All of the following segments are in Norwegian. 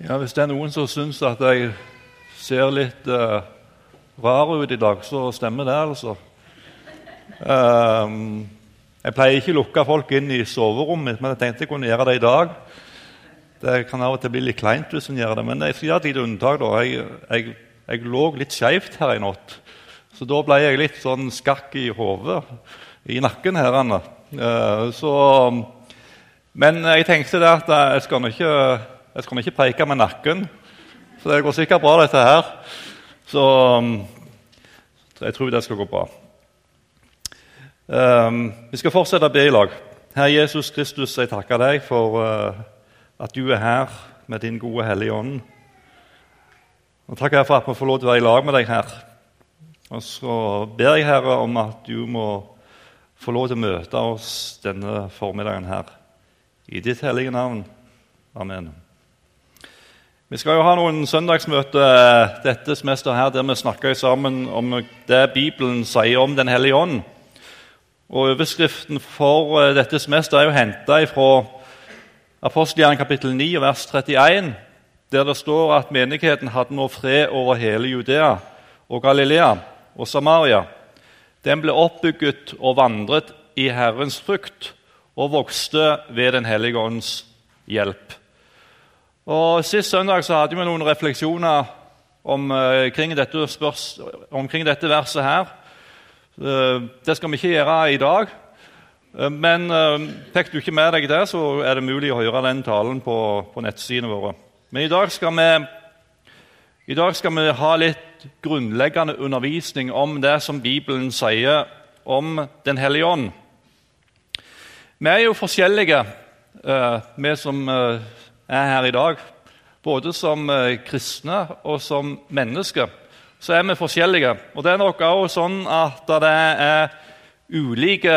Ja, Hvis det er noen som syns at jeg ser litt uh, rar ut i dag, så stemmer det, altså. Um, jeg pleier ikke å lukke folk inn i soverommet men jeg tenkte jeg kunne gjøre det i dag. Det kan av og til bli litt kleint hvis en gjør det, men jeg skal gjøre et lite unntak. da. Jeg, jeg, jeg lå litt skeivt her i natt, så da ble jeg litt sånn skakk i hodet, i nakken her. Anna. Uh, så, men jeg tenkte det at jeg skal nå ikke jeg skal ikke peke med nakken, så det går sikkert bra, dette her. Så, så jeg tror det skal gå bra. Um, vi skal fortsette å be i lag. Herre Jesus Kristus, jeg takker deg for uh, at du er her med din gode Hellige Ånd. Og takker for at vi får lov til å være i lag med deg her. Og så ber jeg Herre om at du må få lov til å møte oss denne formiddagen her. I ditt hellige navn. Amen. Vi skal jo ha noen søndagsmøter eh, dette semesteret her, der vi snakker sammen om det Bibelen sier om Den hellige ånd. Og Overskriften for eh, dette semesteret er jo henta fra apostelgjerningen kapittel 9, vers 31, der det står at menigheten hadde nå fred over hele Judea og Galilea og Samaria. Den ble oppbygget og vandret i Herrens frukt og vokste ved Den hellige ånds hjelp. Og Sist søndag så hadde vi noen refleksjoner omkring eh, dette, spørs, omkring dette verset her. Eh, det skal vi ikke gjøre i dag. Eh, men fikk du ikke med deg det, så er det mulig å høre den talen på, på nettsidene våre. Men i dag, vi, i dag skal vi ha litt grunnleggende undervisning om det som Bibelen sier om Den hellige ånd. Vi er jo forskjellige, vi som er her i dag. Både som eh, kristne og som mennesker så er vi forskjellige. Og det er nok også sånn at det er ulike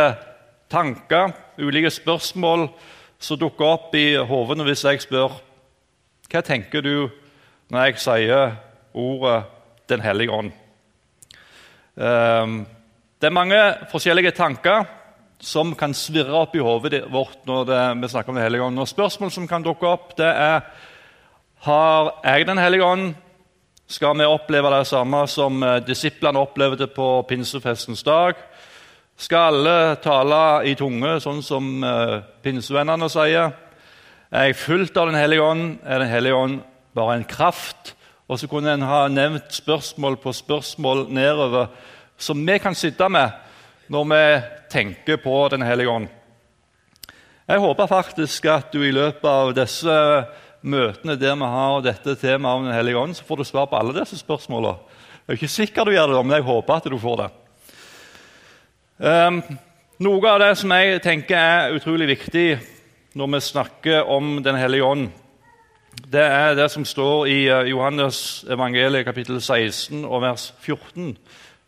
tanker, ulike spørsmål, som dukker opp i hodene hvis jeg spør hva tenker du når jeg sier ordet Den hellige ånd. Ehm, det er mange forskjellige tanker som kan svirre opp i hodet vårt når det, vi snakker om Den hellige ånd. Og Spørsmål som kan dukke opp, det er har jeg Den hellige ånd. Skal vi oppleve det samme som eh, disiplene opplevde på pinsefestens dag? Skal alle tale i tunge, sånn som uh, pinsevennene sier? Er jeg fulgt av Den hellige ånd? Er Den hellige ånd bare en kraft? Og så kunne en ha nevnt spørsmål på spørsmål nedover som vi kan sitte med når vi tenker på Den hellige ånd. Jeg håper faktisk at du i løpet av disse møtene der vi har dette temaet om Den hellige ånd, så får du svar på alle disse spørsmålene. Jeg er ikke sikker du gjør det, men jeg håper at du får det. Um, noe av det som jeg tenker er utrolig viktig når vi snakker om Den hellige ånd, det er det som står i eh, Johannes evangeliet kapittel 16 og vers 14.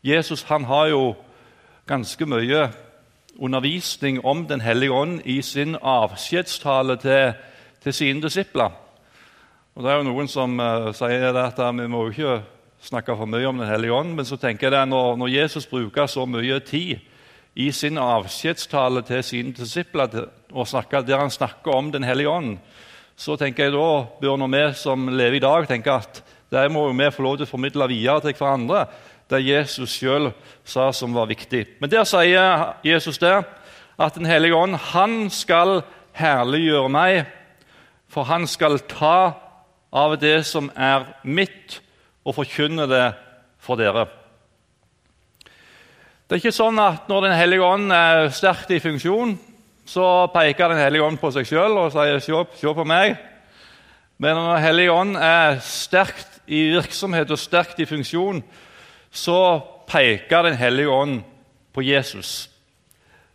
Jesus han har jo ganske mye undervisning om Den hellige ånd i sin avskjedstale til, til sine disipler. Og Det er jo Noen som uh, sier at vi må ikke snakke for mye om Den hellige ånd, men så tenker jeg at når, når Jesus bruker så mye tid i sin avskjedstale til sine disipler til, snakker der han snakker om Den hellige ånd, så tenker jeg da bør vi som lever i dag, tenke at det må vi få lov til å formidle videre til hverandre det Jesus sjøl sa som var viktig. Men der sier Jesus det, at Den hellige ånd han skal herliggjøre meg, for han skal ta av det som er mitt, og forkynne det for dere. Det er ikke sånn at når Den hellige ånd er sterkt i funksjon, så peker Den hellige ånd på seg sjøl og sier se, på meg'. Men når Den hellige ånd er sterkt i virksomhet og sterkt i funksjon, så peker Den hellige ånd på Jesus.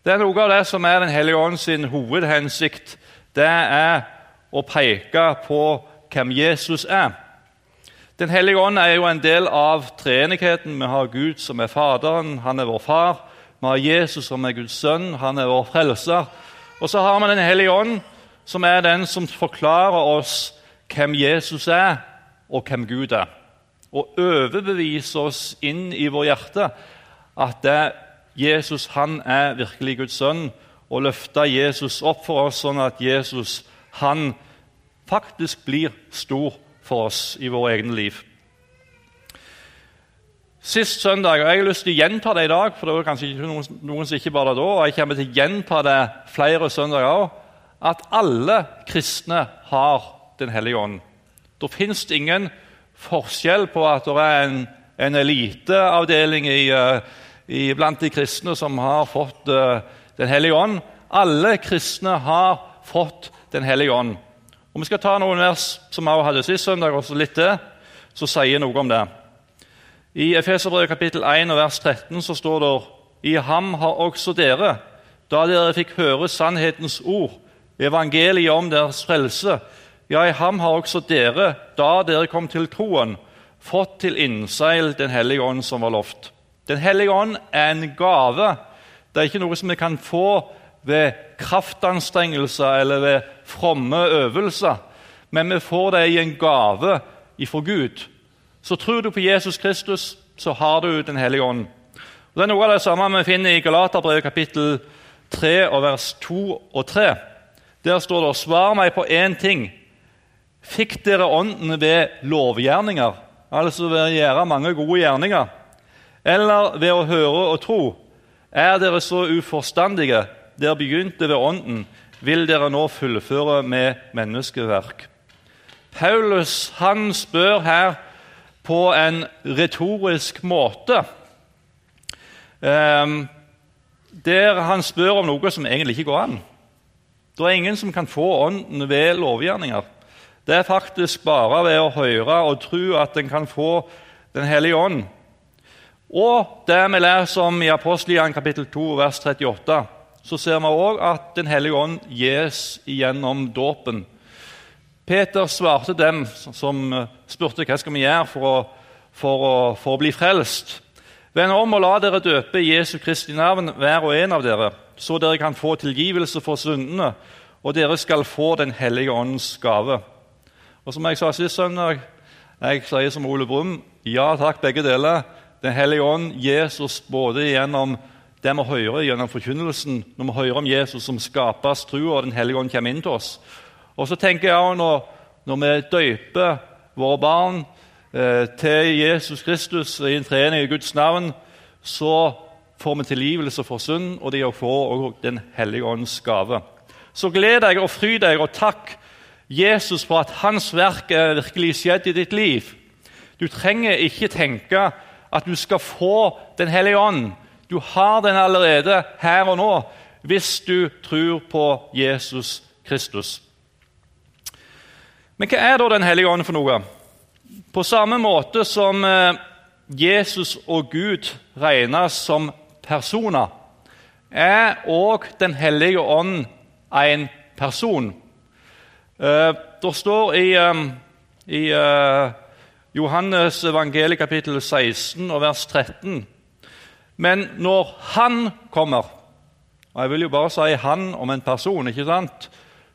Det er Noe av det som er Den hellige ånd sin hovedhensikt, det er å peke på hvem Jesus er. Den hellige ånd er jo en del av treenigheten. Vi har Gud som er Faderen, han er vår far. Vi har Jesus som er Guds sønn, han er vår frelser. Og så har vi Den hellige ånd, som er den som forklarer oss hvem Jesus er, og hvem Gud er og overbevise oss inn i vår hjerte at det, Jesus han er virkelig Guds sønn, og løfte Jesus opp for oss sånn at Jesus han faktisk blir stor for oss i våre egne liv. Sist søndag, og jeg har lyst til å gjenta det i dag, for det var kanskje noen, noen som ikke var det da, og jeg kommer til å gjenta det flere søndager òg, at alle kristne har Den hellige ånd. Det fins ingen forskjell på at det er en, en eliteavdeling i, blant de kristne som har fått uh, Den hellige ånd. Alle kristne har fått Den hellige ånd. Og Vi skal ta noen vers som vi hadde sist søndag, og litt til, som sier noe om det. I Efeserbrevet kapittel 1 vers 13 så står det I ham har også dere, da dere fikk høre sannhetens ord, evangeliet om deres frelse, ja, i ham har også dere, da dere kom til troen, fått til innseil Den hellige ånd som var lovt. Den hellige ånd er en gave. Det er ikke noe som vi kan få ved kraftanstrengelser eller ved fromme øvelser, men vi får det i en gave ifra Gud. Så tror du på Jesus Kristus, så har du Den hellige ånd. Og det er Noe av det samme vi finner i Galaterbrevet kapittel 3 og vers 2 og 3. Der står det 'Svar meg på én ting'. Fikk dere Ånden ved lovgjerninger, altså ved å gjøre mange gode gjerninger, eller ved å høre og tro? Er dere så uforstandige? Dere begynte ved Ånden. Vil dere nå fullføre med menneskeverk? Paulus han spør her på en retorisk måte. Um, der han spør om noe som egentlig ikke går an. Det er ingen som kan få ånden ved lovgjerninger. Det er faktisk bare ved å høre og tro at en kan få Den hellige ånd. Og det vi leser om i Apostelgjerningen kapittel 2, vers 38, så ser vi òg at Den hellige ånd gis gjennom dåpen. Peter svarte dem som spurte hva skal vi gjøre for å, for å, for å bli frelst. Vend om og la dere døpe i Jesu Kristi navn, hver og en av dere, så dere kan få tilgivelse for syndene, og dere skal få Den hellige åndens gave. Og som jeg sa sist søndag, jeg sier som Ole Brumm ja takk, begge deler. Den hellige ånd Jesus, både gjennom det vi hører gjennom forkynnelsen, når vi hører om Jesus som skapes tro, og Den hellige ånd kommer inn til oss, og så tenker jeg også når, når vi døyper våre barn eh, til Jesus Kristus i en trening i Guds navn, så får vi tilgivelse for synd, og de får også Den hellige ånds gave. Så gled deg og fry deg, og takk Jesus for at hans verk er virkelig skjedd i ditt liv. Du trenger ikke tenke at du skal få Den hellige ånd. Du har den allerede her og nå hvis du tror på Jesus Kristus. Men hva er da Den hellige ånd for noe? På samme måte som eh, Jesus og Gud regnes som personer, er òg Den hellige ånd en person. Eh, det står i, eh, i Johannes evangeliet kapittel 16 og vers 13 Men når Han kommer og Jeg vil jo bare si 'han' om en person. ikke sant?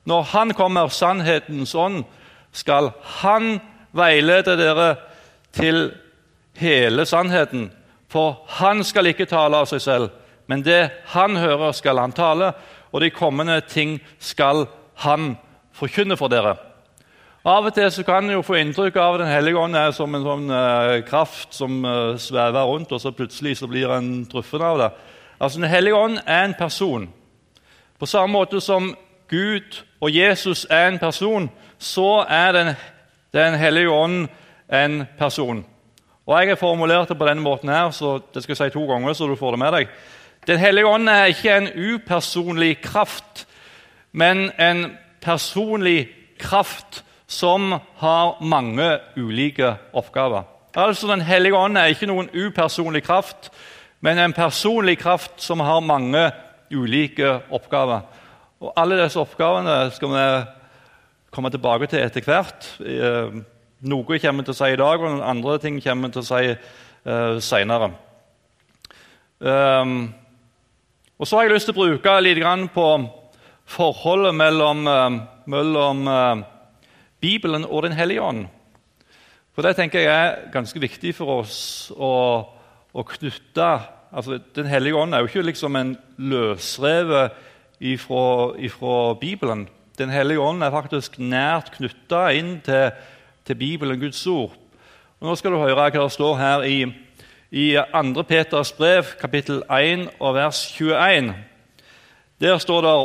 Når Han kommer, sannhetens ånd, skal Han veilede dere til hele sannheten. For han skal ikke tale av seg selv, men det han hører, skal han tale, og de kommende ting skal han forkynne for dere. Av og til så kan en jo få inntrykk av at Den hellige ånd er som en sånn uh, kraft som uh, svever rundt, og så plutselig så blir en truffet av det. Altså Den hellige ånd er en person. På samme måte som Gud og Jesus er en person, så er Den, den hellige ånd en person. Og Jeg har formulert det på denne måten, her, så det skal jeg si to ganger, så du får det med deg. Den hellige ånd er ikke en upersonlig kraft, men en personlig kraft som har mange ulike oppgaver. Altså Den hellige ånd er ikke noen upersonlig kraft, men en personlig kraft som har mange ulike oppgaver. Og Alle disse oppgavene skal vi komme tilbake til etter hvert. Eh, noe kommer vi til å si i dag, og andre ting kommer vi til å si uh, senere. Um, og så har jeg lyst til å bruke litt på forholdet mellom, uh, mellom uh, Bibelen og Den hellige ånd. For det tenker jeg er ganske viktig for oss å, å knytte altså, Den hellige ånd er jo ikke liksom en løsrevet ifra Bibelen. Den hellige ånd er faktisk nært knytta inn til til Bibelen, Guds ord. Og nå skal du høre hva det står her i, i 2. Peters brev, kapittel 1 og vers 21. Der står det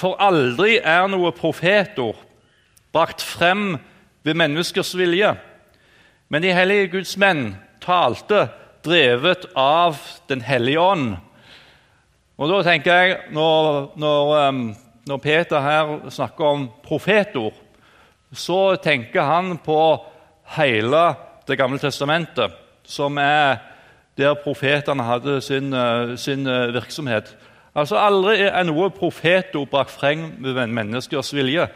For aldri er noe profetord brakt frem ved menneskers vilje, men de hellige Guds menn talte drevet av Den hellige ånd. Og da tenker jeg, Når, når, når Peter her snakker om profetord, så tenker han på hele Det gamle testamentet, som er der profetene hadde sin, uh, sin uh, virksomhet. Altså Aldri er noe profetord brakt frem ved menneskers vilje.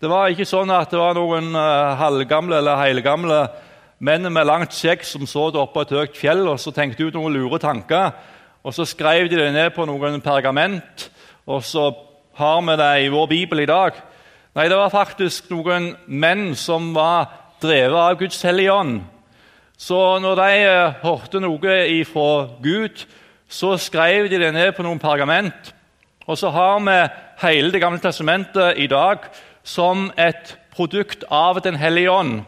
Det var ikke sånn at det var noen uh, halvgamle eller helgamle menn med langt skjegg som så det oppe på et høyt fjell og så tenkte ut noen lure tanker. Og Så skrev de det ned på noen pergament, og så har vi det i vår bibel i dag. Nei, det var faktisk noen menn som var drevet av Guds hellige ånd. Så når de uh, hørte noe ifra Gud, så skrev de det ned på noen pergament. Og så har vi hele Det gamle testamentet i dag som et produkt av Den hellige ånd.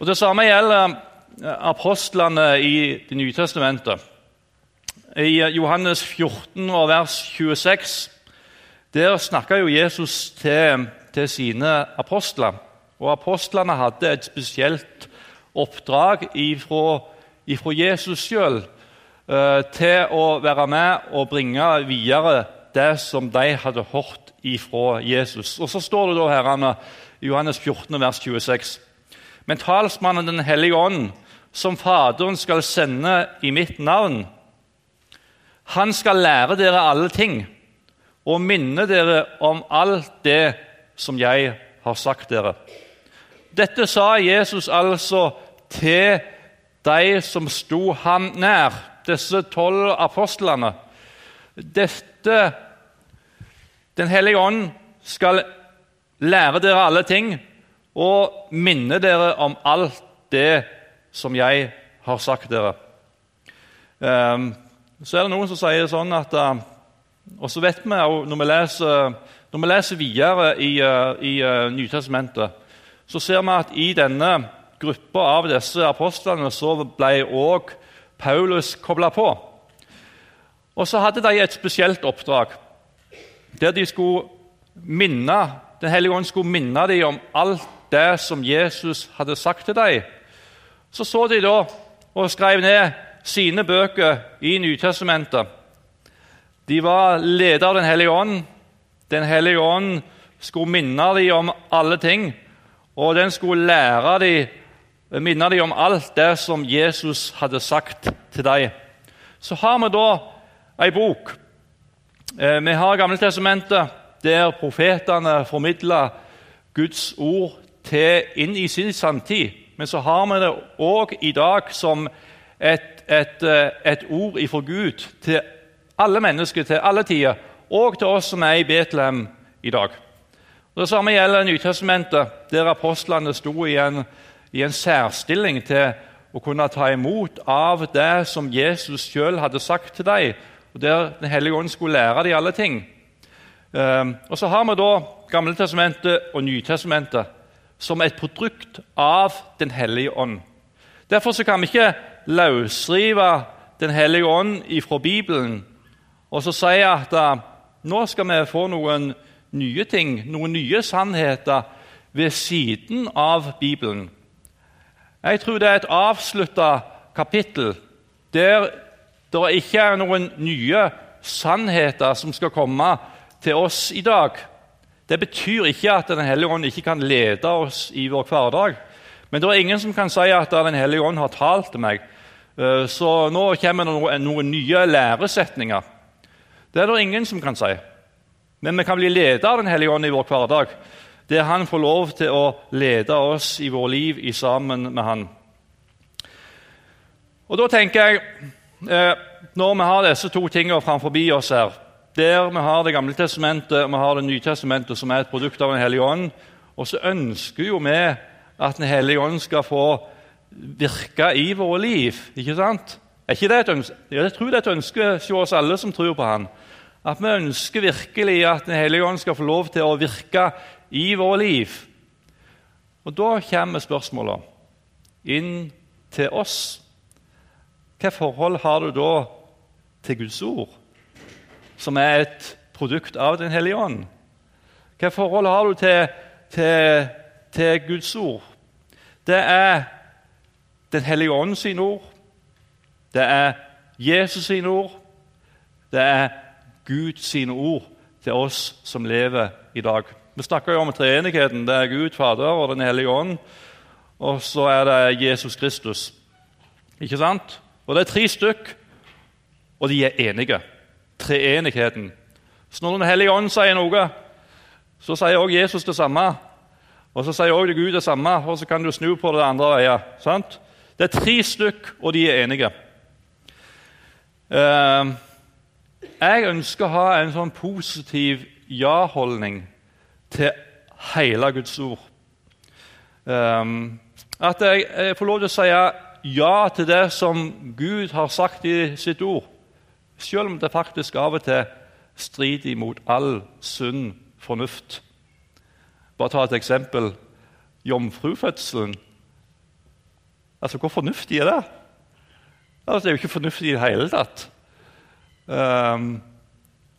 Og Det samme gjelder eh, apostlene i Det nye testamentet. I eh, Johannes 14, vers 26 der snakka jo Jesus til, til, sine apostler. Og Apostlene hadde et spesielt oppdrag ifra, ifra Jesus sjøl til å være med og bringe videre det som de hadde hørt ifra Jesus. Og Så står det da her, Johannes 14, vers 26. Men talsmannen Den hellige ånd, som Faderen skal sende i mitt navn, han skal lære dere alle ting og minne dere om alt det som jeg har sagt dere. Dette sa Jesus altså til de som sto ham nær, disse tolv apostlene. Dette Den hellige ånd skal lære dere alle ting og minne dere om alt det som jeg har sagt dere. Um, så er det noen som sier sånn at uh, Og så vet vi når når vi leser videre i, uh, i uh, Nytestamentet, så ser vi at i denne gruppa av disse apostlene så ble òg Paulus kobla på. Og så hadde de et spesielt oppdrag, der de skulle minne Den hellige ånd skulle minne dem om alt det som Jesus hadde sagt til dem. Så så de da og skrev ned sine bøker i Nytestamentet. De var ledet av Den hellige ånd. Den hellige ånd skulle minne dem om alle ting, og den skulle lære dem, minne dem om alt det som Jesus hadde sagt til dem. Så har vi da ei bok. Eh, vi har Gammeltestamentet, der profetene formidler Guds ord til, inn i sin samtid. Men så har vi det òg i dag som et, et, eh, et ord ifra Gud til alle mennesker til alle tider, og til oss som er i Betlehem i dag. Det samme gjelder Nytestamentet, der apostlene sto i en, i en særstilling til å kunne ta imot av det som Jesus sjøl hadde sagt til dem, og der Den hellige ånd skulle lære dem alle ting. Um, og Så har vi da Gamle testamentet og Nytestamentet som et produkt av Den hellige ånd. Derfor kan vi ikke løsrive Den hellige ånd fra Bibelen og så si at uh, nå skal vi få noen nye ting, noen nye sannheter ved siden av Bibelen. Jeg tror det er et avslutta kapittel der det ikke er noen nye sannheter som skal komme til oss i dag. Det betyr ikke at Den hellige ånd ikke kan lede oss i vår hverdag. Men det er ingen som kan si at Den hellige ånd har talt til meg. Eh, så nå kommer det noen nye læresetninger. Det er det ingen som kan si. Men vi kan bli ledet av Den hellige ånd i vår hverdag. Der han får lov til å lede oss i vår liv i sammen med han. Og da tenker jeg, eh, Når vi har disse to tingene framfor oss her der vi har Det gamle testamentet og vi har Det nye testamentet, som er et produkt av Den hellige ånd. Og så ønsker jo vi at Den hellige ånd skal få virke i våre liv. Ikke sant? Er ikke det et ønske? Jeg tror det er et ønske hos oss alle som tror på Han. At vi ønsker virkelig at Den hellige ånd skal få lov til å virke i våre liv. Og Da kommer spørsmålet inn til oss. Hva forhold har du da til Guds ord, som er et produkt av Den hellige ånd? Hva forhold har du til, til, til Guds ord? Det er Den hellige ånd sine ord. Det er Jesus sine ord. Det er Gud sine ord til oss som lever i dag. Vi snakker jo om treenigheten. Det er Gud Fader og Den hellige ånd. Og så er det Jesus Kristus. Ikke sant? Og Det er tre stykk, og de er enige. Treenigheten. Så når Den hellige ånd sier noe, så sier også Jesus det samme. Og så sier også Gud det samme, og så kan du snu på det andre veier. Sant? Det er tre stykk, og de er enige. Uh, jeg ønsker å ha en sånn positiv ja-holdning til hele Guds ord. Um, at jeg, jeg, får lov til å si ja til det som Gud har sagt i sitt ord, selv om det faktisk av og til strider imot all sunn fornuft. Bare ta et eksempel. Jomfrufødselen. Altså, Hvor fornuftig er det? Altså, det er jo ikke fornuftig i det hele tatt. Um,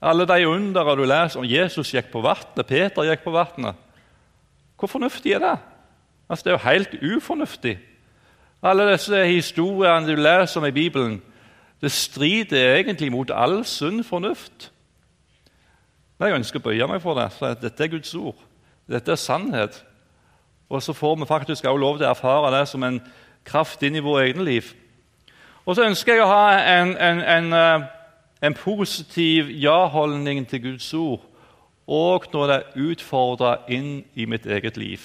alle de undere du leser om Jesus gikk på vannet, Peter gikk på vannet Hvor fornuftig er det? Altså, Det er jo helt ufornuftig. Alle disse historiene du leser om i Bibelen, det strider egentlig mot all sunn fornuft. Men jeg ønsker å bøye meg for det, for dette er Guds ord. Dette er sannhet. Og så får vi faktisk også lov til å erfare det som en kraft inn i vårt eget liv. Og så ønsker jeg å ha en, en, en, eh, en positiv ja-holdning til Guds ord og når det er utfordra inn i mitt eget liv.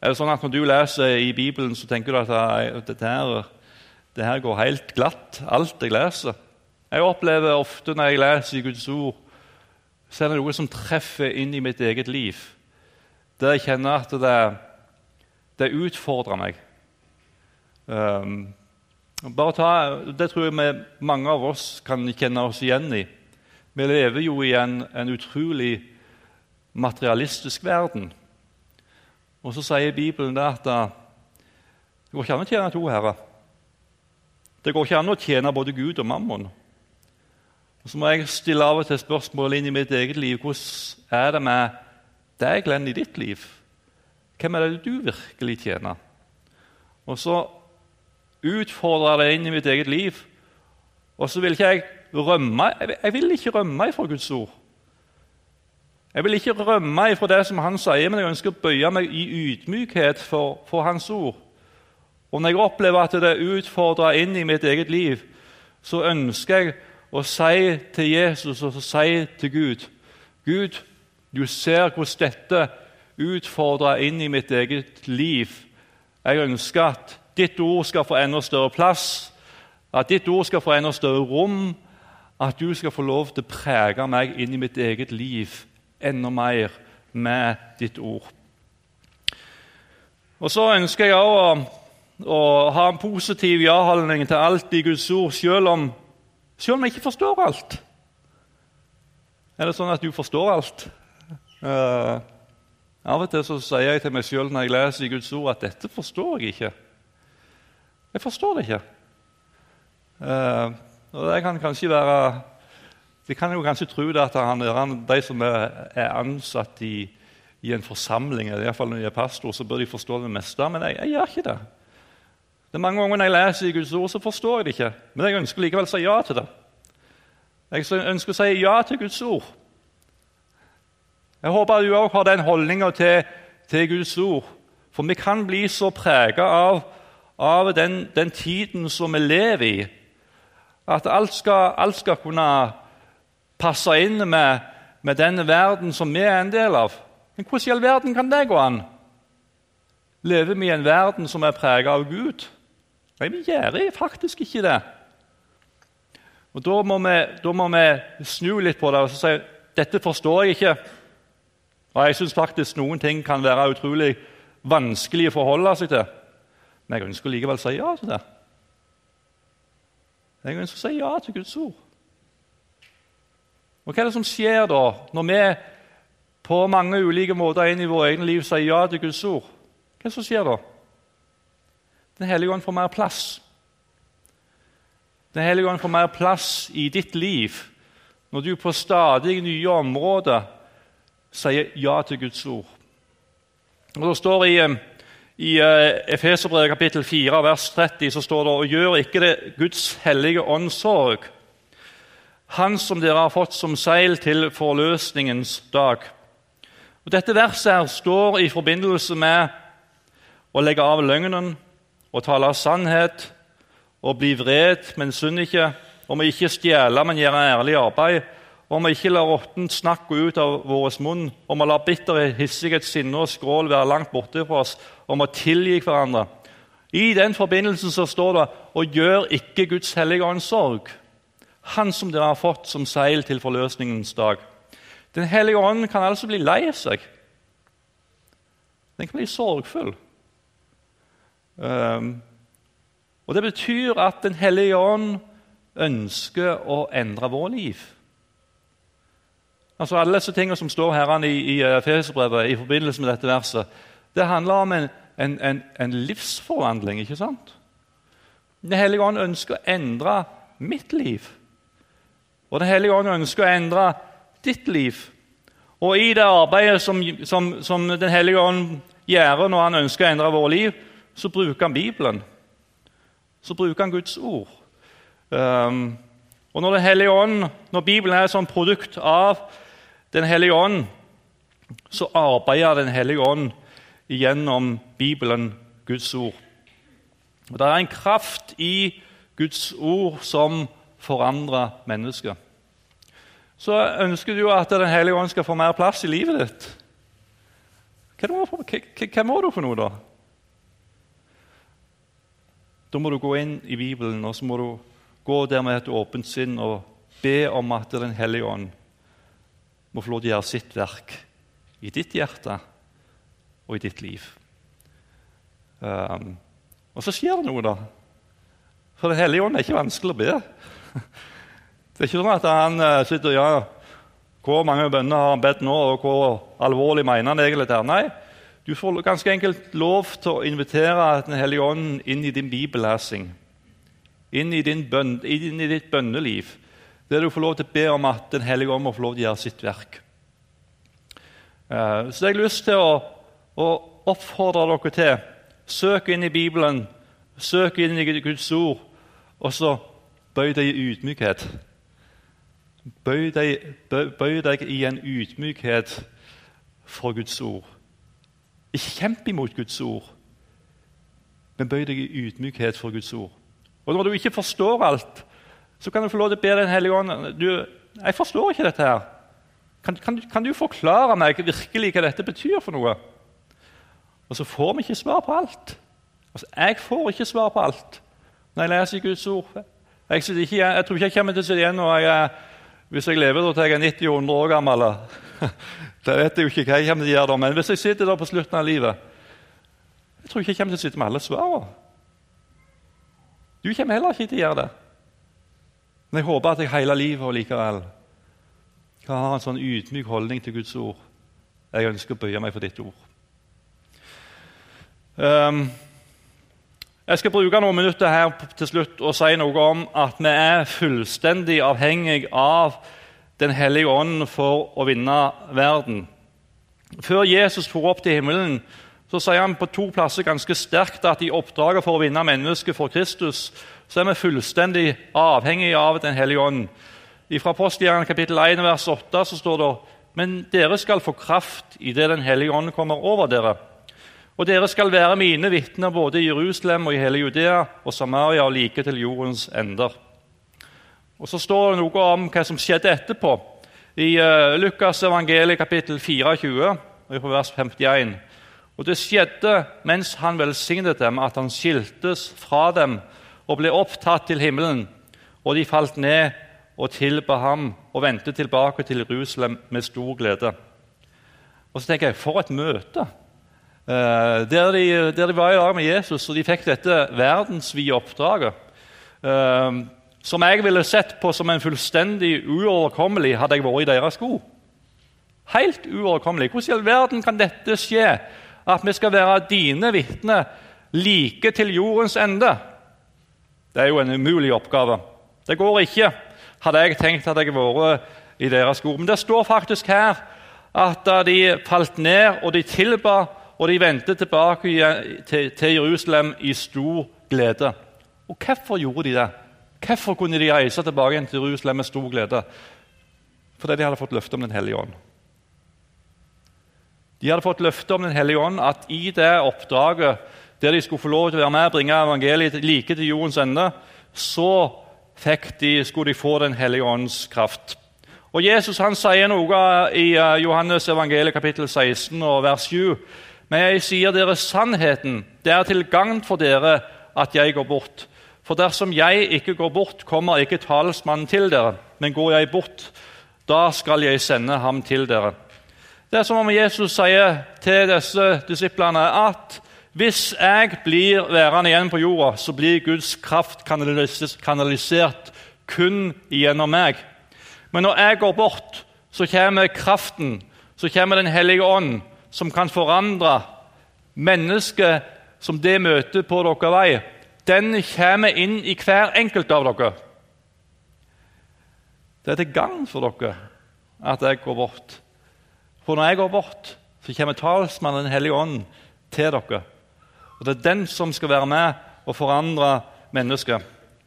Er det sånn at Når du leser i Bibelen, så tenker du at dette her, det her går helt glatt, alt jeg leser? Jeg opplever ofte når jeg leser i Guds ord, så er det noe som treffer inn i mitt eget liv. Der jeg kjenner at det, det utfordrer meg. Um, ta, Det tror jeg vi, mange av oss kan kjenne oss igjen i. Vi lever jo i en, en utrolig materialistisk verden. Og så sier Bibelen det at det går ikke an å tjene to herrer. Det går ikke an å tjene både Gud og mammon. Og Så må jeg stille av og til spørsmål inn i mitt eget liv. Hvordan er det med deg, Glenn, i ditt liv? Hvem er det du virkelig tjener? Og så utfordrer det inn i mitt eget liv. Og så vil ikke jeg rømme Jeg vil ikke rømme fra Guds ord. Jeg vil ikke rømme fra det som han sier, men jeg ønsker å bøye meg i ydmykhet for, for hans ord. Og når jeg opplever at det er utfordra inn i mitt eget liv, så ønsker jeg å si til Jesus og si til Gud Gud, du ser hvordan dette utfordrer inn i mitt eget liv. Jeg ønsker at ditt ord skal få enda større plass, at ditt ord skal få enda større rom, at du skal få lov til å prege meg inn i mitt eget liv enda mer med ditt ord. Og Så ønsker jeg å, å ha en positiv ja-holdning til alt i Guds ord, selv om, selv om jeg ikke forstår alt. Er det sånn at du forstår alt? Uh, av og til så sier jeg til meg sjøl når jeg leser i Guds ord, at dette forstår jeg ikke. Jeg forstår det ikke. Og det kan kanskje være vi kan jo kanskje tro det at han, de som er ansatt i, i en forsamling, i hvert fall når de er pastor, så bør de forstå det meste. Men jeg, jeg gjør ikke det. Det er Mange ganger når jeg leser i Guds ord, så forstår jeg det ikke. Men jeg ønsker likevel å si ja til det. Jeg ønsker å si ja til Guds ord. Jeg håper du òg har den holdninga til, til, Guds ord. For vi kan bli så prega av, av den, den, tiden som vi lever i, at alt skal, alt skal kunne passe inn med, med denne verden som vi er en del av. Men hvordan i all verden kan det gå an? Lever vi i en verden som er preget av Gud? Nei, vi gjør faktisk ikke det. Og Da må vi, da må vi snu litt på det og si dette forstår jeg ikke. Og Jeg syns faktisk noen ting kan være utrolig vanskelig å forholde seg til. Men jeg ønsker likevel å si ja til det. Jeg ønsker å si ja til Guds ord. Og Hva er det som skjer da, når vi på mange ulike måter inn i våre egne liv sier ja til Guds ord, hva er det som skjer da? Den hellige ånd får mer plass. Den hellige ånd får mer plass i ditt liv når du på stadig nye områder sier ja til Guds ord. Og Det står i, eh, i uh, Efeserbrevet kapittel 4, vers 30 så står det og gjør ikke det Guds hellige åndssorg, Han som dere har fått som seil til forløsningens dag. Og Dette verset her står i forbindelse med å legge av løgnen, å tale av sannhet, å bli vred, men synd ikke, om å ikke stjele, men gjøre ærlig arbeid, om å ikke la råttent snakk gå ut av vår munn, om å la bitterhet, hissighet, sinne og skrål være langt borte fra oss, om å tilgi hverandre. I den forbindelsen så står det og gjør ikke Guds hellige ånd sorg. Han som dere har fått som seil til forløsningens dag. Den hellige ånd kan altså bli lei seg. Den kan bli sorgfull. Um, og Det betyr at Den hellige ånd ønsker å endre vår liv. Altså Alle disse tingene som står her i, i eh, Efeserbrevet i forbindelse med dette verset, det handler om en, en, en, en livsforvandling. ikke sant? Den hellige ånd ønsker å endre mitt liv. Og Den hellige ånd ønsker å endre ditt liv. Og i det arbeidet som, som, som Den hellige ånd gjør når han ønsker å endre vårt liv, så bruker han Bibelen. Så bruker han Guds ord. Um, og når Den hellige ånd, når Bibelen er et sånt produkt av Den hellige ånd, så arbeider Den hellige ånd gjennom Bibelen, Guds ord. Og Det er en kraft i Guds ord som forandrer mennesker. Så ønsker du at Den hellige ånd skal få mer plass i livet ditt. Hva, må, du for noe, da? Da må du gå inn i Bibelen og så må du gå der med et åpent sinn og be om at Den hellige ånd må få lov til å gjøre sitt verk i ditt hjerte og i ditt liv. Um, og så skjer det noe, da. For Den hellige ånd er ikke vanskelig å be. Det er ikke sånn at han uh, sitter ja, Hvor mange bønner har han bedt nå, og hvor alvorlig mener han egentlig det? er? Nei, du får ganske enkelt lov til å invitere Den hellige ånd inn i din bibellesing, inn i, inn i ditt bønneliv, der du får lov til å be om at Den hellige ånd må få lov til å gjøre sitt verk. Uh, så jeg har lyst til å, å oppfordre dere til søk inn i Bibelen, søk inn i Guds ord, og så bøy deg i ydmykhet. Bøy deg, bøy deg i en ydmykhet for Guds ord. Ikke kjemp imot Guds ord, men bøy deg i ydmykhet for Guds ord. Og Når du ikke forstår alt, så kan du få lov til å be Den hellige ånd du, 'Jeg forstår ikke dette her. Kan, kan, kan, du forklare meg virkelig hva dette betyr for noe?' Og så får vi ikke svar på alt. Altså, Jeg får ikke svar på alt når jeg leser Guds ord. Jeg, ikke, jeg tror ikke jeg kommer til å sitte igjen når jeg, hvis jeg lever til jeg er 90-100 år gammel. Det vet jeg jo ikke hva jeg kommer til å gjøre da, men hvis jeg sitter der på slutten av livet Jeg tror ikke jeg kommer til å sitte med alle svarene. Du kommer heller ikke til å gjøre det. Men jeg håper at jeg hele livet likevel kan ha en sånn ydmyk holdning til Guds ord. Jeg ønsker å bøye meg for ditt ord. Um, jeg skal bruke noen minutter her til slutt og si noe om at vi er fullstendig avhengig av den hellige ånd for å vinne verden. Før Jesus for opp til himmelen, så sier han på to plasser ganske sterkt at i oppdraget for å vinne mennesket for Kristus så er vi fullstendig avhengig av Den hellige ånd. Fra Apostelgjerningen kapittel 1 vers 8 så står det men dere skal få kraft idet Den hellige ånd kommer over dere. Og dere skal være mine vitner både i Jerusalem og i hele Judea og Samaria og like til jordens ender. Og Så står det noe om hva som skjedde etterpå. I uh, Lukas evangeliet kapittel 24, vers 51. Og det skjedde mens han velsignet dem, at han skiltes fra dem og ble opptatt til himmelen. Og de falt ned og tilba ham og vendte tilbake til Jerusalem med stor glede. Og så tenker jeg, For et møte! Eh, der, de, der, de, var i lag med Jesus, og de fikk dette verdensvide oppdraget. Eh, som jeg ville sett på som en fullstendig uoverkommelig hadde jeg vært i deres sko. Helt uoverkommelig. Hvordan i all verden kan dette skje? At vi skal være dine vitner like til jordens ende? Det er jo en umulig oppgave. Det går ikke, hadde jeg tenkt at jeg vært i deres skor. Men det står faktisk her at de falt ned og de tilba og de vendte tilbake til Jerusalem i stor glede. Og hvorfor gjorde de det? Hvorfor kunne de reise tilbake til Jerusalem med stor glede? Fordi de hadde fått løfte om Den hellige ånd. De hadde fått løfte om Den hellige ånd at i det oppdraget der de skulle få lov til å være med og bringe evangeliet like til jordens ende, så de, skulle de få Den hellige ånds kraft. Og Jesus han sier noe i eh, Johannes evangeliet kapittel 16 og vers 7. Men jeg sier dere sannheten. Det er til gagn for dere at jeg går bort. For dersom jeg ikke går bort, kommer ikke talsmannen til dere. Men går jeg bort, da skal jeg sende ham til dere. Det er som om Jesus sier til disse disiplene at hvis jeg blir værende igjen på jorda, så blir Guds kraft kanalisert kun gjennom meg. Men når jeg går bort, så kommer kraften, så kommer Den hellige ånd, som kan forandre mennesket som det møter på deres vei. Den kommer inn i hver enkelt av dere. Det er til gagn for dere at jeg går bort. For når jeg går bort, så kommer talsmannen Den hellige ånd til dere. Og Det er den som skal være med og forandre mennesket.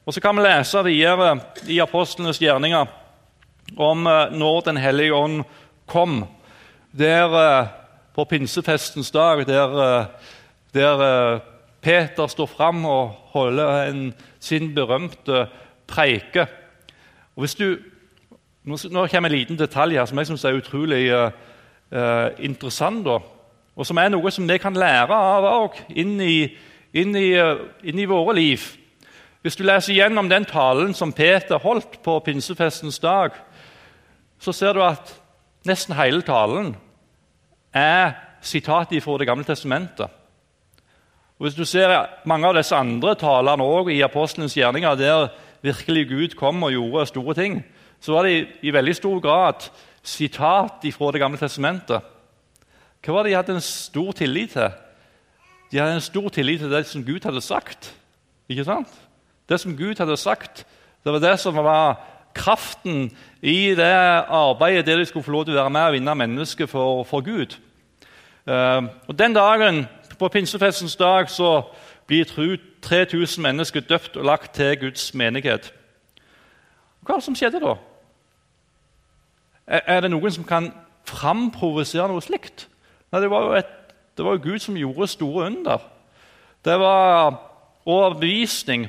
Og Så kan vi lese videre i apostlenes gjerninger om eh, når Den hellige ånd kom. Der eh, På pinsefestens dag, der, eh, der Peter står fram og holder en, sin berømte preike. Og hvis du, nå, kommer en liten detalj her som jeg syns er utrolig uh, interessant. Da, og som er noe som vi kan lære av òg inn, inn, uh, inn, i våre liv. Hvis du leser gjennom den talen som Peter holdt på pinsefestens dag, så ser du at nesten hele talen er sitat fra Det gamle testamentet. Og Hvis du ser mange av disse andre talene også i apostelens gjerninger, der virkelig Gud kom og gjorde store ting, så var det i veldig stor grad sitat fra Det gamle testamentet. Hva var det de hadde en stor tillit til? De hadde en stor tillit til det som Gud hadde sagt. Ikke sant? Det som Gud hadde sagt, det var det som var kraften i det arbeidet der de skulle få lov til å være med og vinne mennesket for, for Gud. Uh, og Den dagen, på pinsefestens dag, så blir 3000 mennesker døpt og lagt til Guds menighet. Hva er det som skjedde da? Er, er det noen som kan framprovosere noe slikt? Nei, det var, jo et, det var Gud som gjorde store under. Det var overbevisning.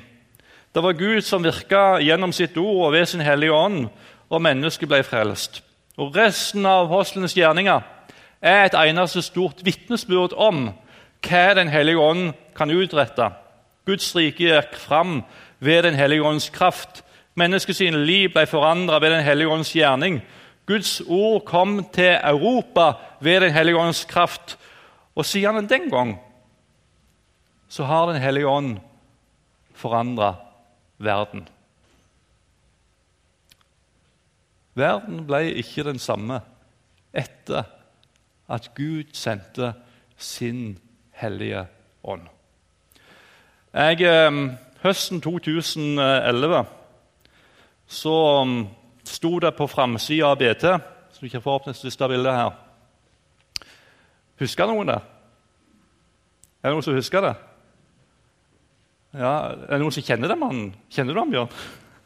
Det var Gud som virka gjennom sitt ord og ved sin hellige ånd, og mennesket ble frelst. Og Resten av apostlenes gjerninger er et eneste stort vitnesbyrd om hva Den hellige ånd kan utrette. Guds rike gikk fram ved Den hellige ånds kraft. Menneskets liv ble forandra ved Den hellige ånds gjerning. Guds ord kom til Europa ved Den hellige ånds kraft. Og siden den gang så har Den hellige ånd forandra verden. Verden ble ikke den samme etter at Gud sendte sin hellige ånd. Jeg, eh, høsten 2011 så mm, sto det på framsida av BT så du ikke får opp det siste bildet her. Husker noen det? Er det noen som husker det? Ja, Er det noen som kjenner den mannen? Kjenner du ham, Bjørn?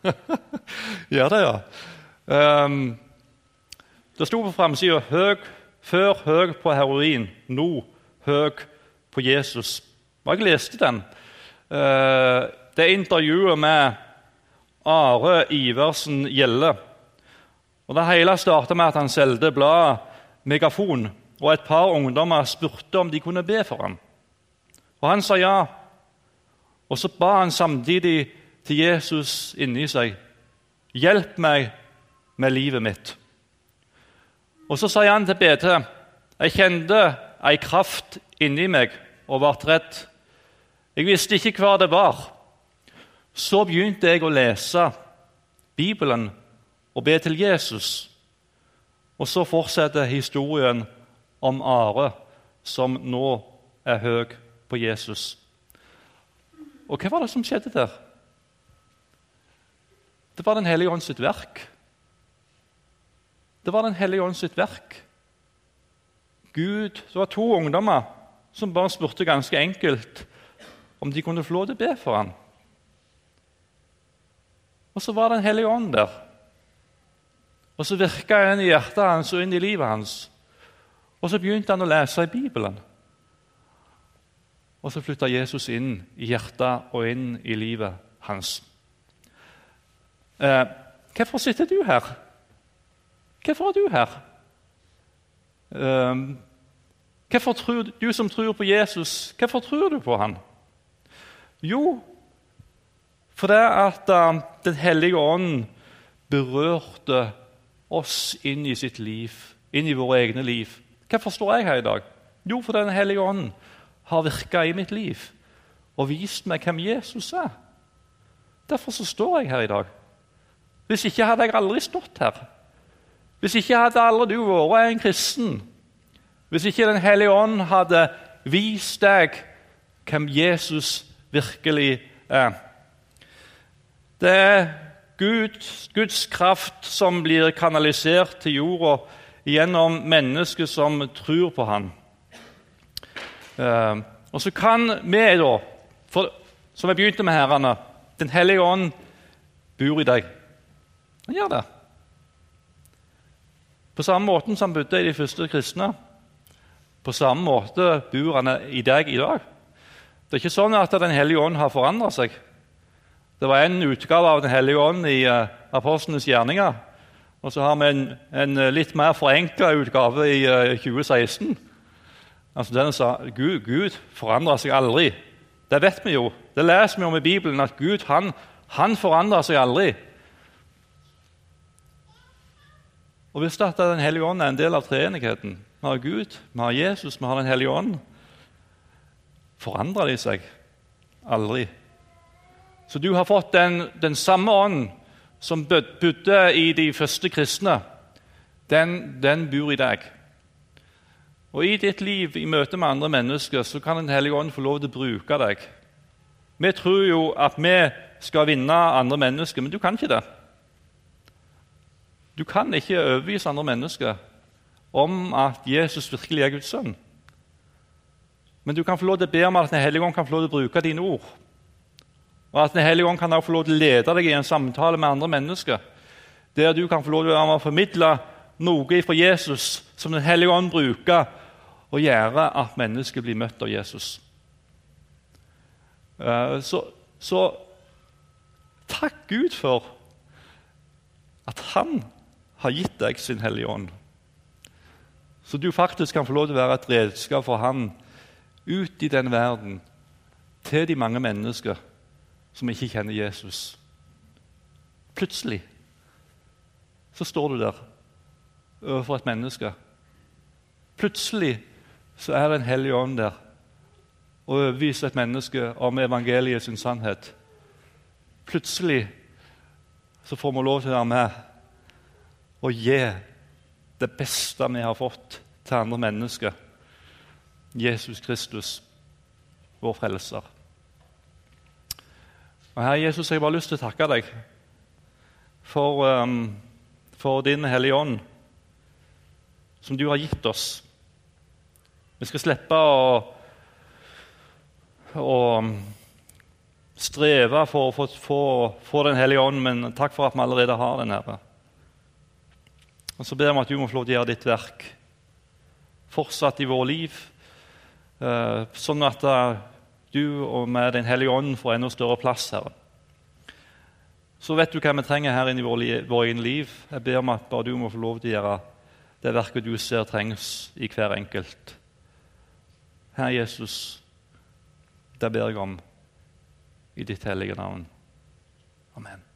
Gjør det, ja. Um, det sto på framsida 'Før høg på heroin, nå høg på Jesus'. Og jeg leste den. Uh, det er intervjuet med Are Iversen Gjelle. Og Det hele starta med at han solgte bladet Megafon, og et par ungdommer spurte om de kunne be for ham. Og Han sa ja. Og så ba han samtidig til Jesus inni seg. Hjelp meg med livet mitt. Og så sier han til BT jeg kjente ei kraft inni meg og ble redd. Jeg visste ikke hva det var. Så begynte jeg å lese Bibelen og be til Jesus. Og så fortsetter historien om Are, som nå er høy på Jesus. Og hva var det som skjedde der? Det var Den hellige ånd sitt verk. Det var Den hellige ånd sitt verk. Gud, Det var to ungdommer som bare spurte ganske enkelt om de kunne få lov til å be for ham. Og så var Den hellige ånd der. Og så virka han i hjertet hans og inn i livet hans. Og så begynte han å lese i Bibelen. Og så flytta Jesus inn i hjertet og inn i livet hans. Eh, hvorfor sitter du her? Hvorfor er du her? Eh, hvorfor tror du som tror på Jesus, hvorfor tror du på han? Jo, for det at uh, Den hellige ånd berørte oss inn i sitt liv, inn i våre egne liv. Hvorfor står jeg her i dag? Jo, for Den hellige ånd har virka i mitt liv og vist meg hvem Jesus er. Derfor så står jeg her i dag. Hvis ikke hadde jeg aldri stått her. Hvis ikke hadde aldri du vært en kristen. Hvis ikke Den hellige ånd hadde vist deg hvem Jesus virkelig er. Det er Guds, Guds kraft som blir kanalisert til jorda gjennom mennesker som tror på Han. Eh, og så kan vi, da, for, som jeg begynte med herrene Den hellige ånd bor i deg. Han gjør det. På samme måte som han bodde i de første kristne. På samme måte bor han i deg i dag. Det er ikke sånn at Den hellige ånd har forandra seg. Det var en utgave av Den hellige ånd i uh, apostlenes gjerninger. Og så har vi en, en litt mer forenkla utgave i uh, 2016. Altså Den sa Gud, Gud forandrer seg aldri. Det vet vi jo. Det leser vi om i Bibelen, at Gud han, han forandrer seg aldri. Og Hvis det er Den hellige ånd er en del av treenigheten Vi har Gud, vi har Jesus, vi har Den hellige ånd Forandrer de seg? Aldri. Så du har fått den, den samme ånd som bodde i de første kristne. Den, den, bor i deg. Og I ditt liv i møte med andre mennesker så kan Den hellige ånd få lov til å bruke deg. Vi tror jo at vi skal vinne andre mennesker, men du kan ikke det. Du kan ikke overbevise andre mennesker om at Jesus virkelig er Guds sønn. Men du kan få lov til å be om at Den hellige ånd kan få lov til å bruke dine ord. Og at Den hellige ånd kan få lov til å lede deg i en samtale med andre mennesker. Der du kan få lov til å formidle noe fra Jesus som Den hellige ånd bruker, og gjøre at mennesker blir møtt av Jesus. Eh, så, så takk Gud for at Han har gitt deg sin Hellige Ånd. Så du faktisk kan få lov til å være et redskap for Han ut i den verden, til de mange mennesker som ikke kjenner Jesus. Plutselig så står du der overfor et menneske. Plutselig så er det en hellig ånd der og overbeviser et menneske om evangeliet sin sannhet. Plutselig så får vi lov til å være med og gi det beste vi har fått til andre mennesker. Jesus Kristus, vår frelser. Og Herre Jesus, jeg har bare lyst til å takke deg for, um, for din Hellige Ånd, som du har gitt oss. Vi skal slippe å, å streve for å få Den hellige ånd, men takk for at vi allerede har den. Herre. Og Så ber vi at du må få lov til å gjøre ditt verk fortsatt i vårt liv, eh, sånn at eh, du og med Den hellige ånd får enda større plass, Herre. Så vet du hva vi trenger her inne i vårt vår egen liv. Jeg ber om at bare du må få lov til å gjøre det verket du ser trengs i hver enkelt. Herre Jesus, det ber jeg om i ditt hellige navn. Amen.